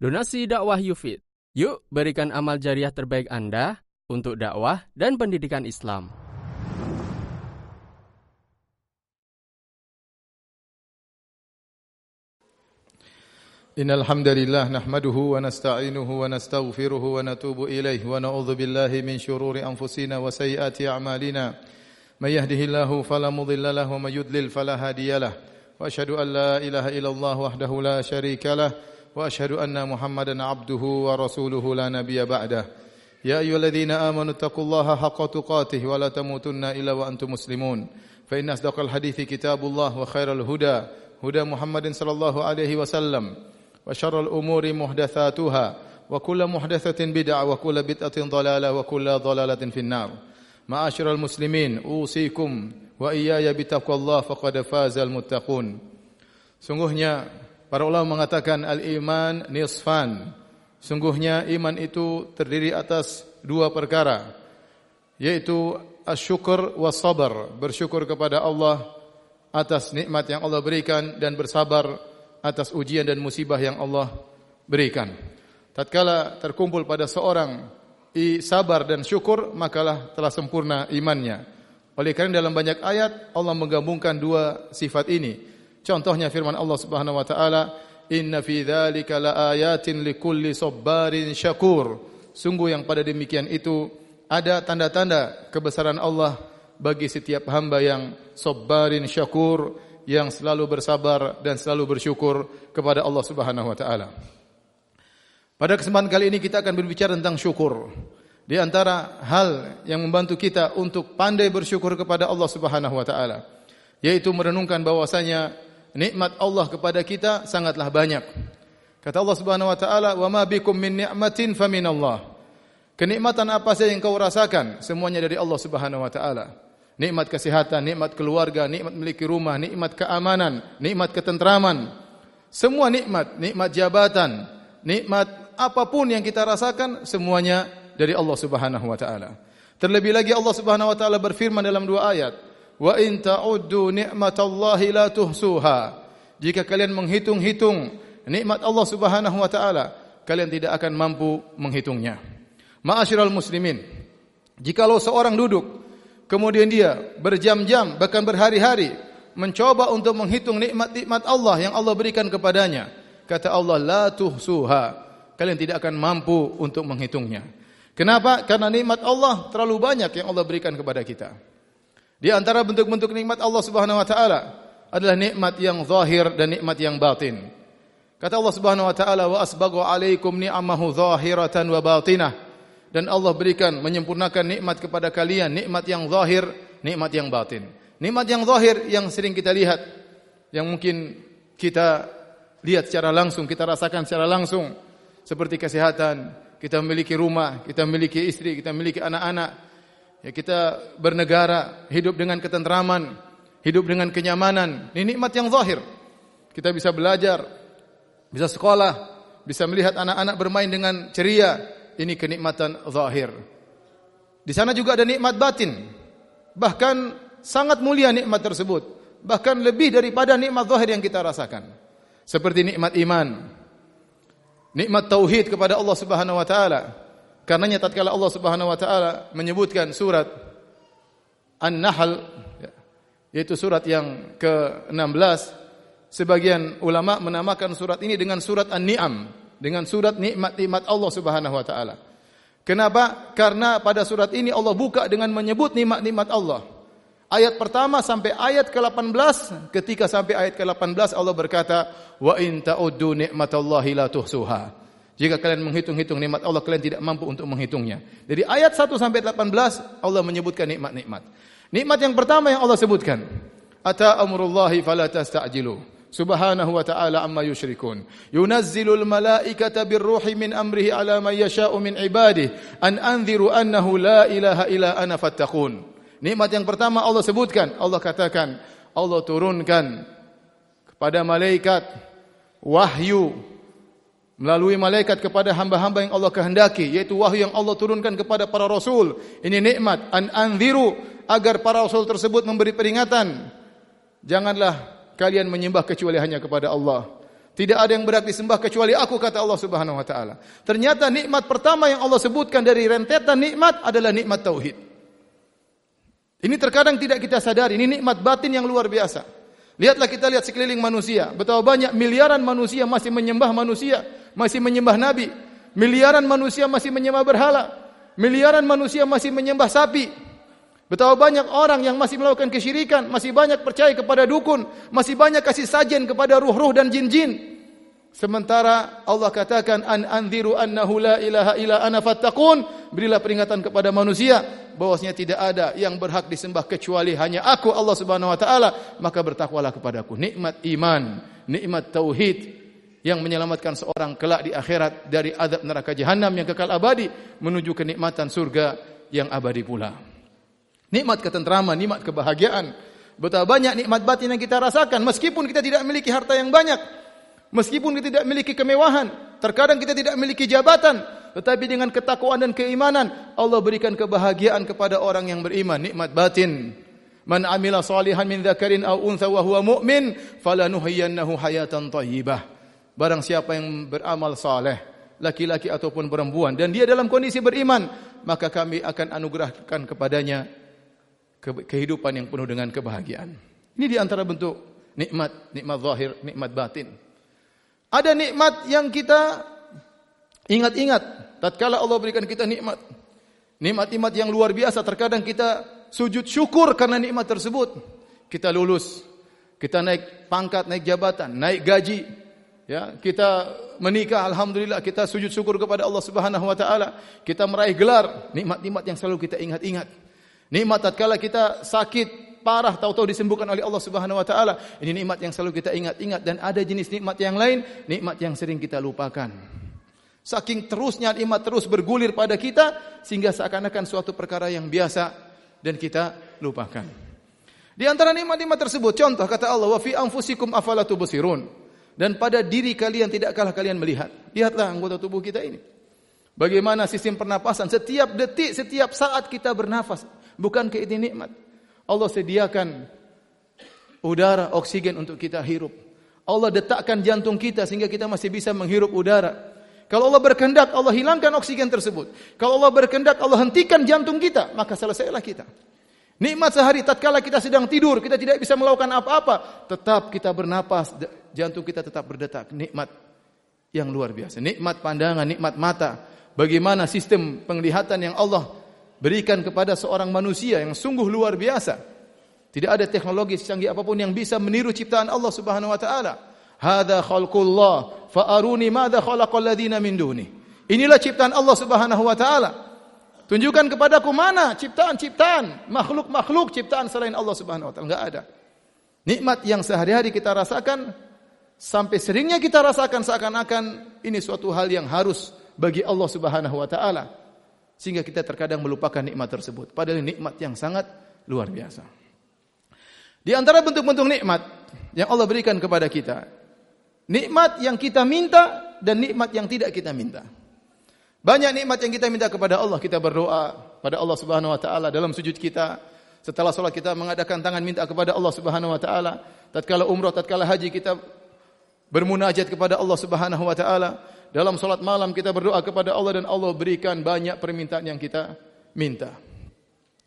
Donasi dakwah Yufid. Yuk berikan amal jariah terbaik Anda untuk dakwah dan pendidikan Islam. Innal hamdalillah nahmaduhu wa nasta'inuhu wa nastaghfiruhu wa natubu ilaihi wa na'udzu billahi min syururi anfusina wa sayyiati a'malina. May yahdihillahu fala mudilla lahu wa may yudlil fala hadiyalah. Wa asyhadu an la ilaha illallah wahdahu la sharikalah. وأشهد أن محمدا عبده ورسوله لا نبي بعده يا أيها الذين آمنوا اتقوا الله حق تقاته ولا تموتن إلا وأنتم مسلمون فإن أصدق الحديث كتاب الله وخير الهدى هدى محمد صلى الله عليه وسلم وشر الأمور محدثاتها وكل محدثة بدعة وكل بدعة ضلالة وكل ضلالة في النار معاشر المسلمين أوصيكم وإياي بتقوى الله فقد فاز المتقون Sungguhnya para ulama mengatakan al-iman nisfan. Sungguhnya iman itu terdiri atas dua perkara yaitu asyukur was sabar, bersyukur kepada Allah atas nikmat yang Allah berikan dan bersabar atas ujian dan musibah yang Allah berikan. Tatkala terkumpul pada seorang i sabar dan syukur, makalah telah sempurna imannya. Oleh kerana dalam banyak ayat Allah menggabungkan dua sifat ini. Contohnya firman Allah Subhanahu wa taala, "Inna fi dzalika laayatin likulli sabbarin syakur." Sungguh yang pada demikian itu ada tanda-tanda kebesaran Allah bagi setiap hamba yang sabbarin syakur yang selalu bersabar dan selalu bersyukur kepada Allah Subhanahu wa taala. Pada kesempatan kali ini kita akan berbicara tentang syukur. Di antara hal yang membantu kita untuk pandai bersyukur kepada Allah Subhanahu wa taala yaitu merenungkan bahwasanya nikmat Allah kepada kita sangatlah banyak. Kata Allah Subhanahu wa taala, "Wa ma bikum min ni'matin faminallah." Kenikmatan apa saja yang kau rasakan, semuanya dari Allah Subhanahu wa taala. Nikmat kesehatan, nikmat keluarga, nikmat memiliki rumah, nikmat keamanan, nikmat ketentraman. Semua nikmat, nikmat jabatan, nikmat apapun yang kita rasakan semuanya dari Allah Subhanahu wa taala. Terlebih lagi Allah Subhanahu wa taala berfirman dalam dua ayat, "Wa in ta'uddu ni'matallahi la tuhsuha." Jika kalian menghitung-hitung nikmat Allah Subhanahu wa taala, kalian tidak akan mampu menghitungnya. Ma'asyiral muslimin, jikalau seorang duduk kemudian dia berjam-jam bahkan berhari-hari mencoba untuk menghitung nikmat-nikmat Allah yang Allah berikan kepadanya, kata Allah la tuhsuha, kalian tidak akan mampu untuk menghitungnya. Kenapa? Karena nikmat Allah terlalu banyak yang Allah berikan kepada kita. Di antara bentuk-bentuk nikmat Allah Subhanahu wa taala adalah nikmat yang zahir dan nikmat yang batin. Kata Allah Subhanahu wa taala wa asbaghu alaikum ni'amahu zahiratan wa batinah. Dan Allah berikan menyempurnakan nikmat kepada kalian nikmat yang zahir nikmat yang batin. Nikmat yang zahir yang sering kita lihat yang mungkin kita lihat secara langsung kita rasakan secara langsung. Seperti kesehatan kita memiliki rumah kita memiliki istri kita memiliki anak-anak ya kita bernegara hidup dengan ketentraman hidup dengan kenyamanan ini nikmat yang zahir kita bisa belajar bisa sekolah bisa melihat anak-anak bermain dengan ceria ini kenikmatan zahir. Di sana juga ada nikmat batin. Bahkan sangat mulia nikmat tersebut. Bahkan lebih daripada nikmat zahir yang kita rasakan. Seperti nikmat iman. Nikmat tauhid kepada Allah Subhanahu wa taala. Karenanya tatkala Allah Subhanahu wa taala menyebutkan surat An-Nahl yaitu surat yang ke-16 sebagian ulama menamakan surat ini dengan surat An-Ni'am dengan surat nikmat-nikmat Allah Subhanahu wa taala. Kenapa? Karena pada surat ini Allah buka dengan menyebut nikmat-nikmat Allah. Ayat pertama sampai ayat ke-18, ketika sampai ayat ke-18 Allah berkata, "Wa in ta'uddu ni'matallahi la tuhsuha." Jika kalian menghitung-hitung nikmat Allah, kalian tidak mampu untuk menghitungnya. Jadi ayat 1 sampai 18 Allah menyebutkan nikmat-nikmat. Nikmat yang pertama yang Allah sebutkan, "Ata amrullahi fala tasta'jilu." subhanahu wa ta'ala amma yushrikun yunazzilul malaikata birruhi min amrihi ala man yasha'u min ibadihi an anziru annahu la ilaha illa ana fattaqun nikmat yang pertama Allah sebutkan Allah katakan Allah turunkan kepada malaikat wahyu melalui malaikat kepada hamba-hamba yang Allah kehendaki yaitu wahyu yang Allah turunkan kepada para rasul ini nikmat an anziru agar para rasul tersebut memberi peringatan janganlah kalian menyembah kecuali hanya kepada Allah. Tidak ada yang berhak disembah kecuali aku kata Allah Subhanahu wa taala. Ternyata nikmat pertama yang Allah sebutkan dari rentetan nikmat adalah nikmat tauhid. Ini terkadang tidak kita sadari, ini nikmat batin yang luar biasa. Lihatlah kita lihat sekeliling manusia, betapa banyak miliaran manusia masih menyembah manusia, masih menyembah nabi. Miliaran manusia masih menyembah berhala. Miliaran manusia masih menyembah sapi. Betapa banyak orang yang masih melakukan kesyirikan, masih banyak percaya kepada dukun, masih banyak kasih sajen kepada ruh-ruh dan jin-jin. Sementara Allah katakan an anziru annahu la ilaha illa ana fattaqun, berilah peringatan kepada manusia bahwasanya tidak ada yang berhak disembah kecuali hanya aku Allah Subhanahu wa taala, maka bertakwalah kepadaku. Nikmat iman, nikmat tauhid yang menyelamatkan seorang kelak di akhirat dari azab neraka jahanam yang kekal abadi menuju kenikmatan surga yang abadi pula. Nikmat ketentraman, nikmat kebahagiaan. Betapa banyak nikmat batin yang kita rasakan meskipun kita tidak memiliki harta yang banyak. Meskipun kita tidak memiliki kemewahan, terkadang kita tidak memiliki jabatan, tetapi dengan ketakwaan dan keimanan Allah berikan kebahagiaan kepada orang yang beriman, nikmat batin. Man amila salihan min dzakarin aw untha wa huwa mu'min falanuhyiyannahu hayatan thayyibah. Barang siapa yang beramal saleh, laki-laki ataupun perempuan dan dia dalam kondisi beriman, maka kami akan anugerahkan kepadanya kehidupan yang penuh dengan kebahagiaan. Ini di antara bentuk nikmat, nikmat zahir, nikmat batin. Ada nikmat yang kita ingat-ingat tatkala Allah berikan kita nikmat. Nikmat-nikmat yang luar biasa terkadang kita sujud syukur karena nikmat tersebut. Kita lulus, kita naik pangkat, naik jabatan, naik gaji. Ya, kita menikah alhamdulillah kita sujud syukur kepada Allah Subhanahu wa taala. Kita meraih gelar, nikmat-nikmat yang selalu kita ingat-ingat. Nikmat tatkala kita sakit parah tahu-tahu disembuhkan oleh Allah Subhanahu wa taala. Ini nikmat yang selalu kita ingat-ingat dan ada jenis nikmat yang lain, nikmat yang sering kita lupakan. Saking terusnya nikmat terus bergulir pada kita sehingga seakan-akan suatu perkara yang biasa dan kita lupakan. Di antara nikmat-nikmat tersebut contoh kata Allah wa fi anfusikum afala tubsirun dan pada diri kalian tidakkah kalian melihat? Lihatlah anggota tubuh kita ini. Bagaimana sistem pernapasan setiap detik, setiap saat kita bernafas. Bukan ke ini nikmat? Allah sediakan udara, oksigen untuk kita hirup. Allah detakkan jantung kita sehingga kita masih bisa menghirup udara. Kalau Allah berkehendak, Allah hilangkan oksigen tersebut. Kalau Allah berkehendak, Allah hentikan jantung kita, maka selesailah kita. Nikmat sehari tatkala kita sedang tidur, kita tidak bisa melakukan apa-apa, tetap kita bernapas, jantung kita tetap berdetak. Nikmat yang luar biasa. Nikmat pandangan, nikmat mata. Bagaimana sistem penglihatan yang Allah berikan kepada seorang manusia yang sungguh luar biasa. Tidak ada teknologi secanggih apapun yang bisa meniru ciptaan Allah Subhanahu wa taala. Hadza khalqullah fa aruni madza khalaqal ladzina min duni. Inilah ciptaan Allah Subhanahu wa taala. Tunjukkan kepadaku mana ciptaan-ciptaan, makhluk-makhluk ciptaan selain Allah Subhanahu wa taala. Enggak ada. Nikmat yang sehari-hari kita rasakan sampai seringnya kita rasakan seakan-akan ini suatu hal yang harus bagi Allah Subhanahu wa taala sehingga kita terkadang melupakan nikmat tersebut padahal nikmat yang sangat luar biasa. Di antara bentuk-bentuk nikmat yang Allah berikan kepada kita, nikmat yang kita minta dan nikmat yang tidak kita minta. Banyak nikmat yang kita minta kepada Allah, kita berdoa pada Allah Subhanahu wa taala dalam sujud kita. Setelah salat kita mengadakan tangan minta kepada Allah Subhanahu wa taala. Tatkala umrah, tatkala haji kita bermunajat kepada Allah Subhanahu wa taala. Dalam solat malam kita berdoa kepada Allah dan Allah berikan banyak permintaan yang kita minta.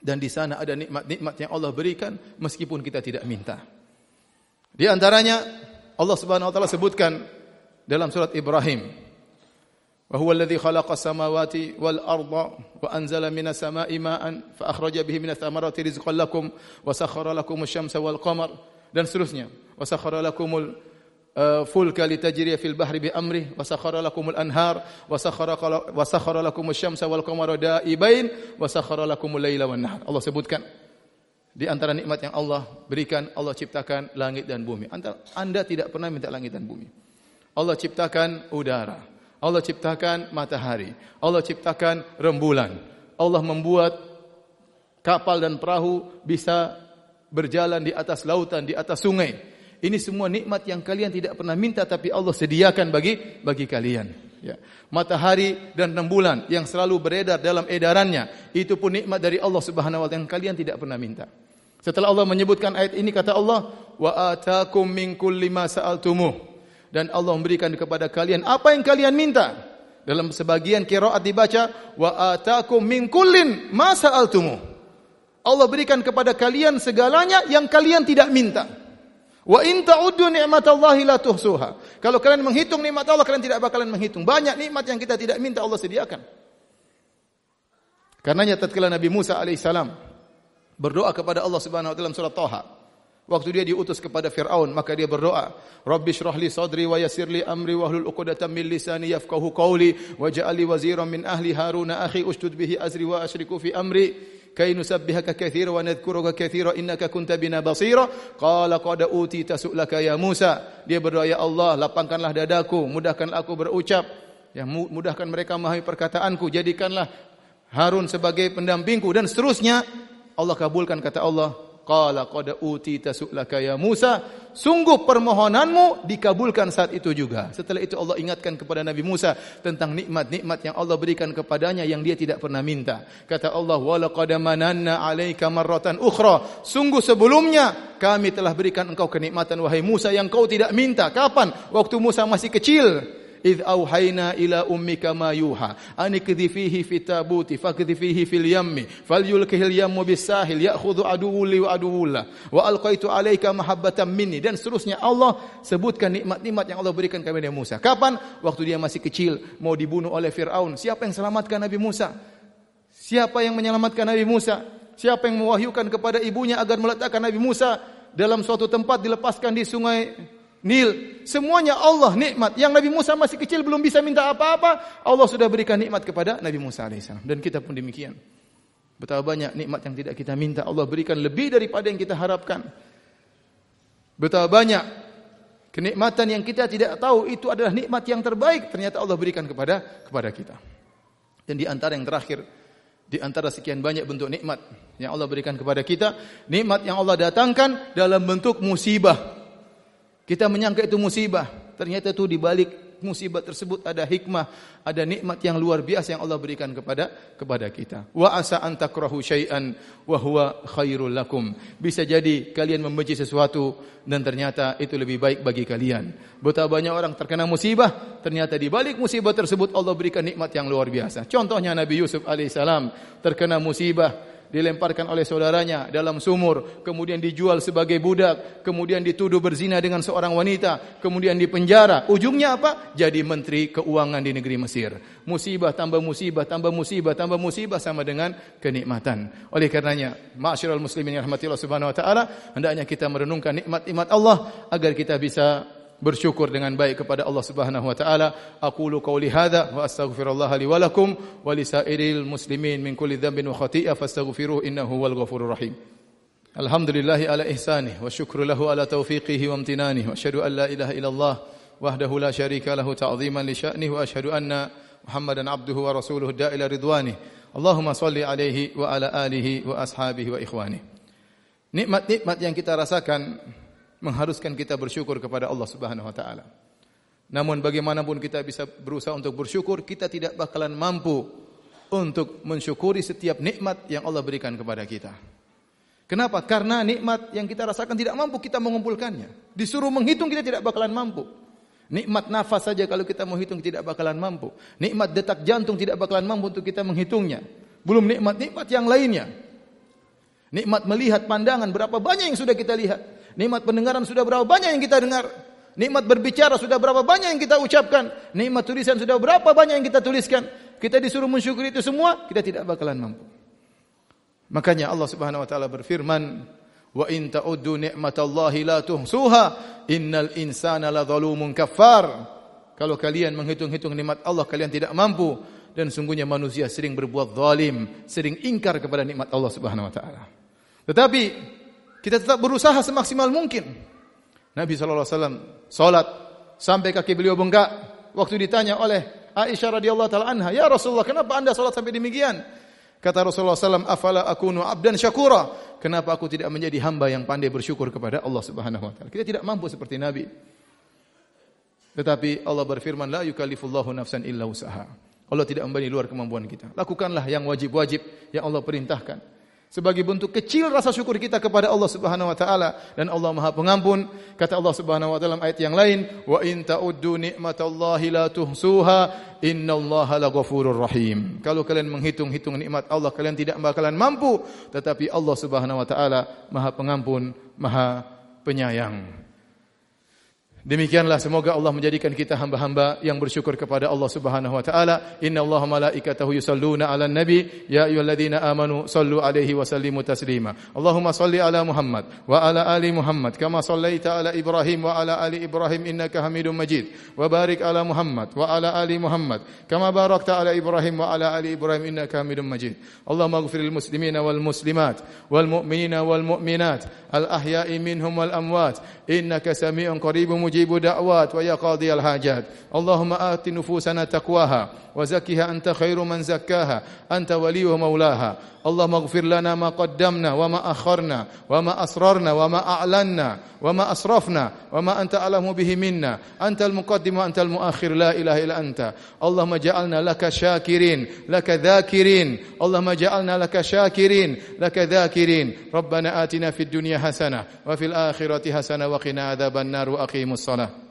Dan di sana ada nikmat-nikmat yang Allah berikan meskipun kita tidak minta. Di antaranya Allah Subhanahu wa taala sebutkan dalam surat Ibrahim. Wa huwa alladhi khalaqa as-samawati wal arda wa anzala minas sama'i ma'an fa akhraja bihi minas thamarati rizqan lakum wa sakhkhara lakum asy-syamsa wal qamar dan seterusnya. Wa sakhkhara lakumul fulka litajriya fil bahri bi amri wa sakhara lakumul anhar wa sakhara wa sakhara lakumus syamsa wal qamara da'ibain wa sakhara lakumul laila wan nahar. Allah sebutkan. Di antara nikmat yang Allah berikan Allah ciptakan langit dan bumi. Anda tidak pernah minta langit dan bumi. Allah ciptakan udara. Allah ciptakan matahari. Allah ciptakan rembulan. Allah membuat kapal dan perahu bisa berjalan di atas lautan di atas sungai ini semua nikmat yang kalian tidak pernah minta tapi Allah sediakan bagi bagi kalian. Ya. Matahari dan rembulan yang selalu beredar dalam edarannya itu pun nikmat dari Allah Subhanahu wa taala yang kalian tidak pernah minta. Setelah Allah menyebutkan ayat ini kata Allah wa atakum min kulli ma sa'altumuh dan Allah memberikan kepada kalian apa yang kalian minta. Dalam sebagian qiraat dibaca wa atakum min kullin ma sa'altumu. Allah berikan kepada kalian segalanya yang kalian tidak minta. Wa in ta'uddu ni'matallahi la tuhsuha. Kalau kalian menghitung nikmat Allah kalian tidak bakalan menghitung. Banyak nikmat yang kita tidak minta Allah sediakan. Karenanya tatkala Nabi Musa alaihissalam berdoa kepada Allah Subhanahu wa taala surah Thaha. Waktu dia diutus kepada Firaun, maka dia berdoa, "Rabbi shrah li sadri wa yassir li amri wa hlul 'uqdatam min lisani yafqahu qawli waj'al li waziran min ahli Harun akhi ushdud bihi azri wa asyriku fi amri kay nusabbihaka katsira wa nadhkuruka katsira innaka kunta bina basira." Qala qad utita su'laka ya Musa. Dia berdoa, "Ya Allah, lapangkanlah dadaku, mudahkanlah aku berucap." Ya mudahkan mereka memahami perkataanku, jadikanlah Harun sebagai pendampingku dan seterusnya Allah kabulkan kata Allah qala qad utita su'laka ya Musa. Sungguh permohonanmu dikabulkan saat itu juga. Setelah itu Allah ingatkan kepada Nabi Musa tentang nikmat-nikmat yang Allah berikan kepadanya yang dia tidak pernah minta. Kata Allah wa laqad mananna 'alaika marratan ukhra. Sungguh sebelumnya kami telah berikan engkau kenikmatan wahai Musa yang kau tidak minta. Kapan? Waktu Musa masih kecil id auhayna ila ummika ma yuha anikdhi fihi fi tabuti fakdhi fihi fil yammi falyulkihi al yammu bis sahil ya'khudhu aduwwu li wa aduwwullah wa alqaitu alayka mahabbatan minni dan seterusnya Allah sebutkan nikmat-nikmat yang Allah berikan kepada Musa. Kapan? Waktu dia masih kecil mau dibunuh oleh Firaun. Siapa yang selamatkan Nabi Musa? Siapa yang menyelamatkan Nabi Musa? Siapa yang mewahyukan kepada ibunya agar meletakkan Nabi Musa dalam suatu tempat dilepaskan di sungai Nil, semuanya Allah nikmat. Yang Nabi Musa masih kecil belum bisa minta apa-apa, Allah sudah berikan nikmat kepada Nabi Musa alaihissalam. Dan kita pun demikian. Betapa banyak nikmat yang tidak kita minta, Allah berikan lebih daripada yang kita harapkan. Betapa banyak kenikmatan yang kita tidak tahu itu adalah nikmat yang terbaik, ternyata Allah berikan kepada kepada kita. Dan di antara yang terakhir, di antara sekian banyak bentuk nikmat yang Allah berikan kepada kita, nikmat yang Allah datangkan dalam bentuk musibah. Kita menyangka itu musibah. Ternyata itu di balik musibah tersebut ada hikmah, ada nikmat yang luar biasa yang Allah berikan kepada kepada kita. Wa asa an takrahu syai'an wa huwa khairul lakum. Bisa jadi kalian membenci sesuatu dan ternyata itu lebih baik bagi kalian. Betapa banyak orang terkena musibah, ternyata di balik musibah tersebut Allah berikan nikmat yang luar biasa. Contohnya Nabi Yusuf alaihissalam terkena musibah, dilemparkan oleh saudaranya dalam sumur, kemudian dijual sebagai budak, kemudian dituduh berzina dengan seorang wanita, kemudian dipenjara. Ujungnya apa? Jadi menteri keuangan di negeri Mesir. Musibah tambah musibah, tambah musibah, tambah musibah sama dengan kenikmatan. Oleh karenanya, ma'asyiral muslimin yang rahmatillah subhanahu wa taala, hendaknya kita merenungkan nikmat-nikmat Allah agar kita bisa bersyukur dengan baik kepada Allah Subhanahu wa taala. Aqulu qawli hadza wa astaghfirullah li wa lakum wa li sa'iril muslimin min kulli dhanbin wa khati'ah fastaghfiruhu innahu wal ghafurur rahim. Alhamdulillah ala ihsanih wa syukru lahu ala tawfiqihi wa amtinanihi wa asyhadu an la ilaha illallah wahdahu la syarika lahu ta'ziman li sya'nihi wa asyhadu anna Muhammadan abduhu wa rasuluhu da'ila ridwani. Allahumma salli alaihi wa ala alihi wa ashabihi wa ikhwani. Nikmat-nikmat yang kita rasakan mengharuskan kita bersyukur kepada Allah Subhanahu wa taala. Namun bagaimanapun kita bisa berusaha untuk bersyukur, kita tidak bakalan mampu untuk mensyukuri setiap nikmat yang Allah berikan kepada kita. Kenapa? Karena nikmat yang kita rasakan tidak mampu kita mengumpulkannya. Disuruh menghitung kita tidak bakalan mampu. Nikmat nafas saja kalau kita mau hitung tidak bakalan mampu. Nikmat detak jantung tidak bakalan mampu untuk kita menghitungnya. Belum nikmat-nikmat yang lainnya. Nikmat melihat pandangan berapa banyak yang sudah kita lihat. Nikmat pendengaran sudah berapa banyak yang kita dengar? Nikmat berbicara sudah berapa banyak yang kita ucapkan? Nikmat tulisan sudah berapa banyak yang kita tuliskan? Kita disuruh mensyukuri itu semua, kita tidak bakalan mampu. Makanya Allah Subhanahu wa taala berfirman, "Wa in ta'uddu ni'matallahi la tuhsuha, innal insana ladzalumun kafar." Kalau kalian menghitung-hitung nikmat Allah, kalian tidak mampu dan sungguhnya manusia sering berbuat zalim, sering ingkar kepada nikmat Allah Subhanahu wa taala. Tetapi kita tetap berusaha semaksimal mungkin. Nabi sallallahu alaihi wasallam salat sampai kaki beliau bengkak waktu ditanya oleh Aisyah radhiyallahu taala anha, "Ya Rasulullah, kenapa Anda salat sampai demikian?" Kata Rasulullah sallam, "Afala akunu abdan syakura?" Kenapa aku tidak menjadi hamba yang pandai bersyukur kepada Allah Subhanahu wa taala? Kita tidak mampu seperti Nabi. Tetapi Allah berfirman, "La yukallifullahu nafsan illa usaha." Allah tidak membebani luar kemampuan kita. Lakukanlah yang wajib-wajib yang Allah perintahkan. Sebagai bentuk kecil rasa syukur kita kepada Allah Subhanahu wa taala. Dan Allah Maha Pengampun kata Allah Subhanahu wa taala dalam ayat yang lain wa in ta'uddu nikmatallahi la tuhsuha innallaha laghafurur rahim. Kalau kalian menghitung-hitung nikmat Allah kalian tidak bakalan mampu. Tetapi Allah Subhanahu wa taala Maha Pengampun Maha Penyayang Demikianlah semoga Allah menjadikan kita hamba-hamba yang bersyukur kepada Allah Subhanahu wa taala. Innallaha malaikatahu yusalluna 'alan nabi ya ayyuhalladzina amanu sallu 'alaihi wa sallimu taslima. Allahumma salli 'ala Muhammad wa 'ala ali Muhammad kama sallaita 'ala Ibrahim wa 'ala ali Ibrahim innaka Hamidum Majid. Wa barik 'ala Muhammad wa 'ala ali Muhammad kama barakta 'ala Ibrahim wa 'ala ali Ibrahim innaka Hamidum Majid. Allahumma ighfir lil muslimina wal muslimat wal mu'minina wal mu'minat al ahya'i minhum wal amwat innaka samii'un qaribun مجيب دعوات ويا قاضي الحاجات اللهم آت نفوسنا تقواها وزكها أنت خير من زكاها. أنت ولي ومولاها اللهم اغفر لنا ما قدمنا وما أخرنا وما أسررنا وما أعلنا وما أسرفنا وما أنت أعلم به منا. أنت المقدم وأنت المؤخر. لا إله إلا أنت. اللهم جعلنا لك شاكرين لك ذاكرين. اللهم جعلنا لك شاكرين لك ذاكرين. ربنا آتنا في الدنيا حسنة وفي الآخرة حسنة وقنا عذاب النار وأقيموا الصلاة.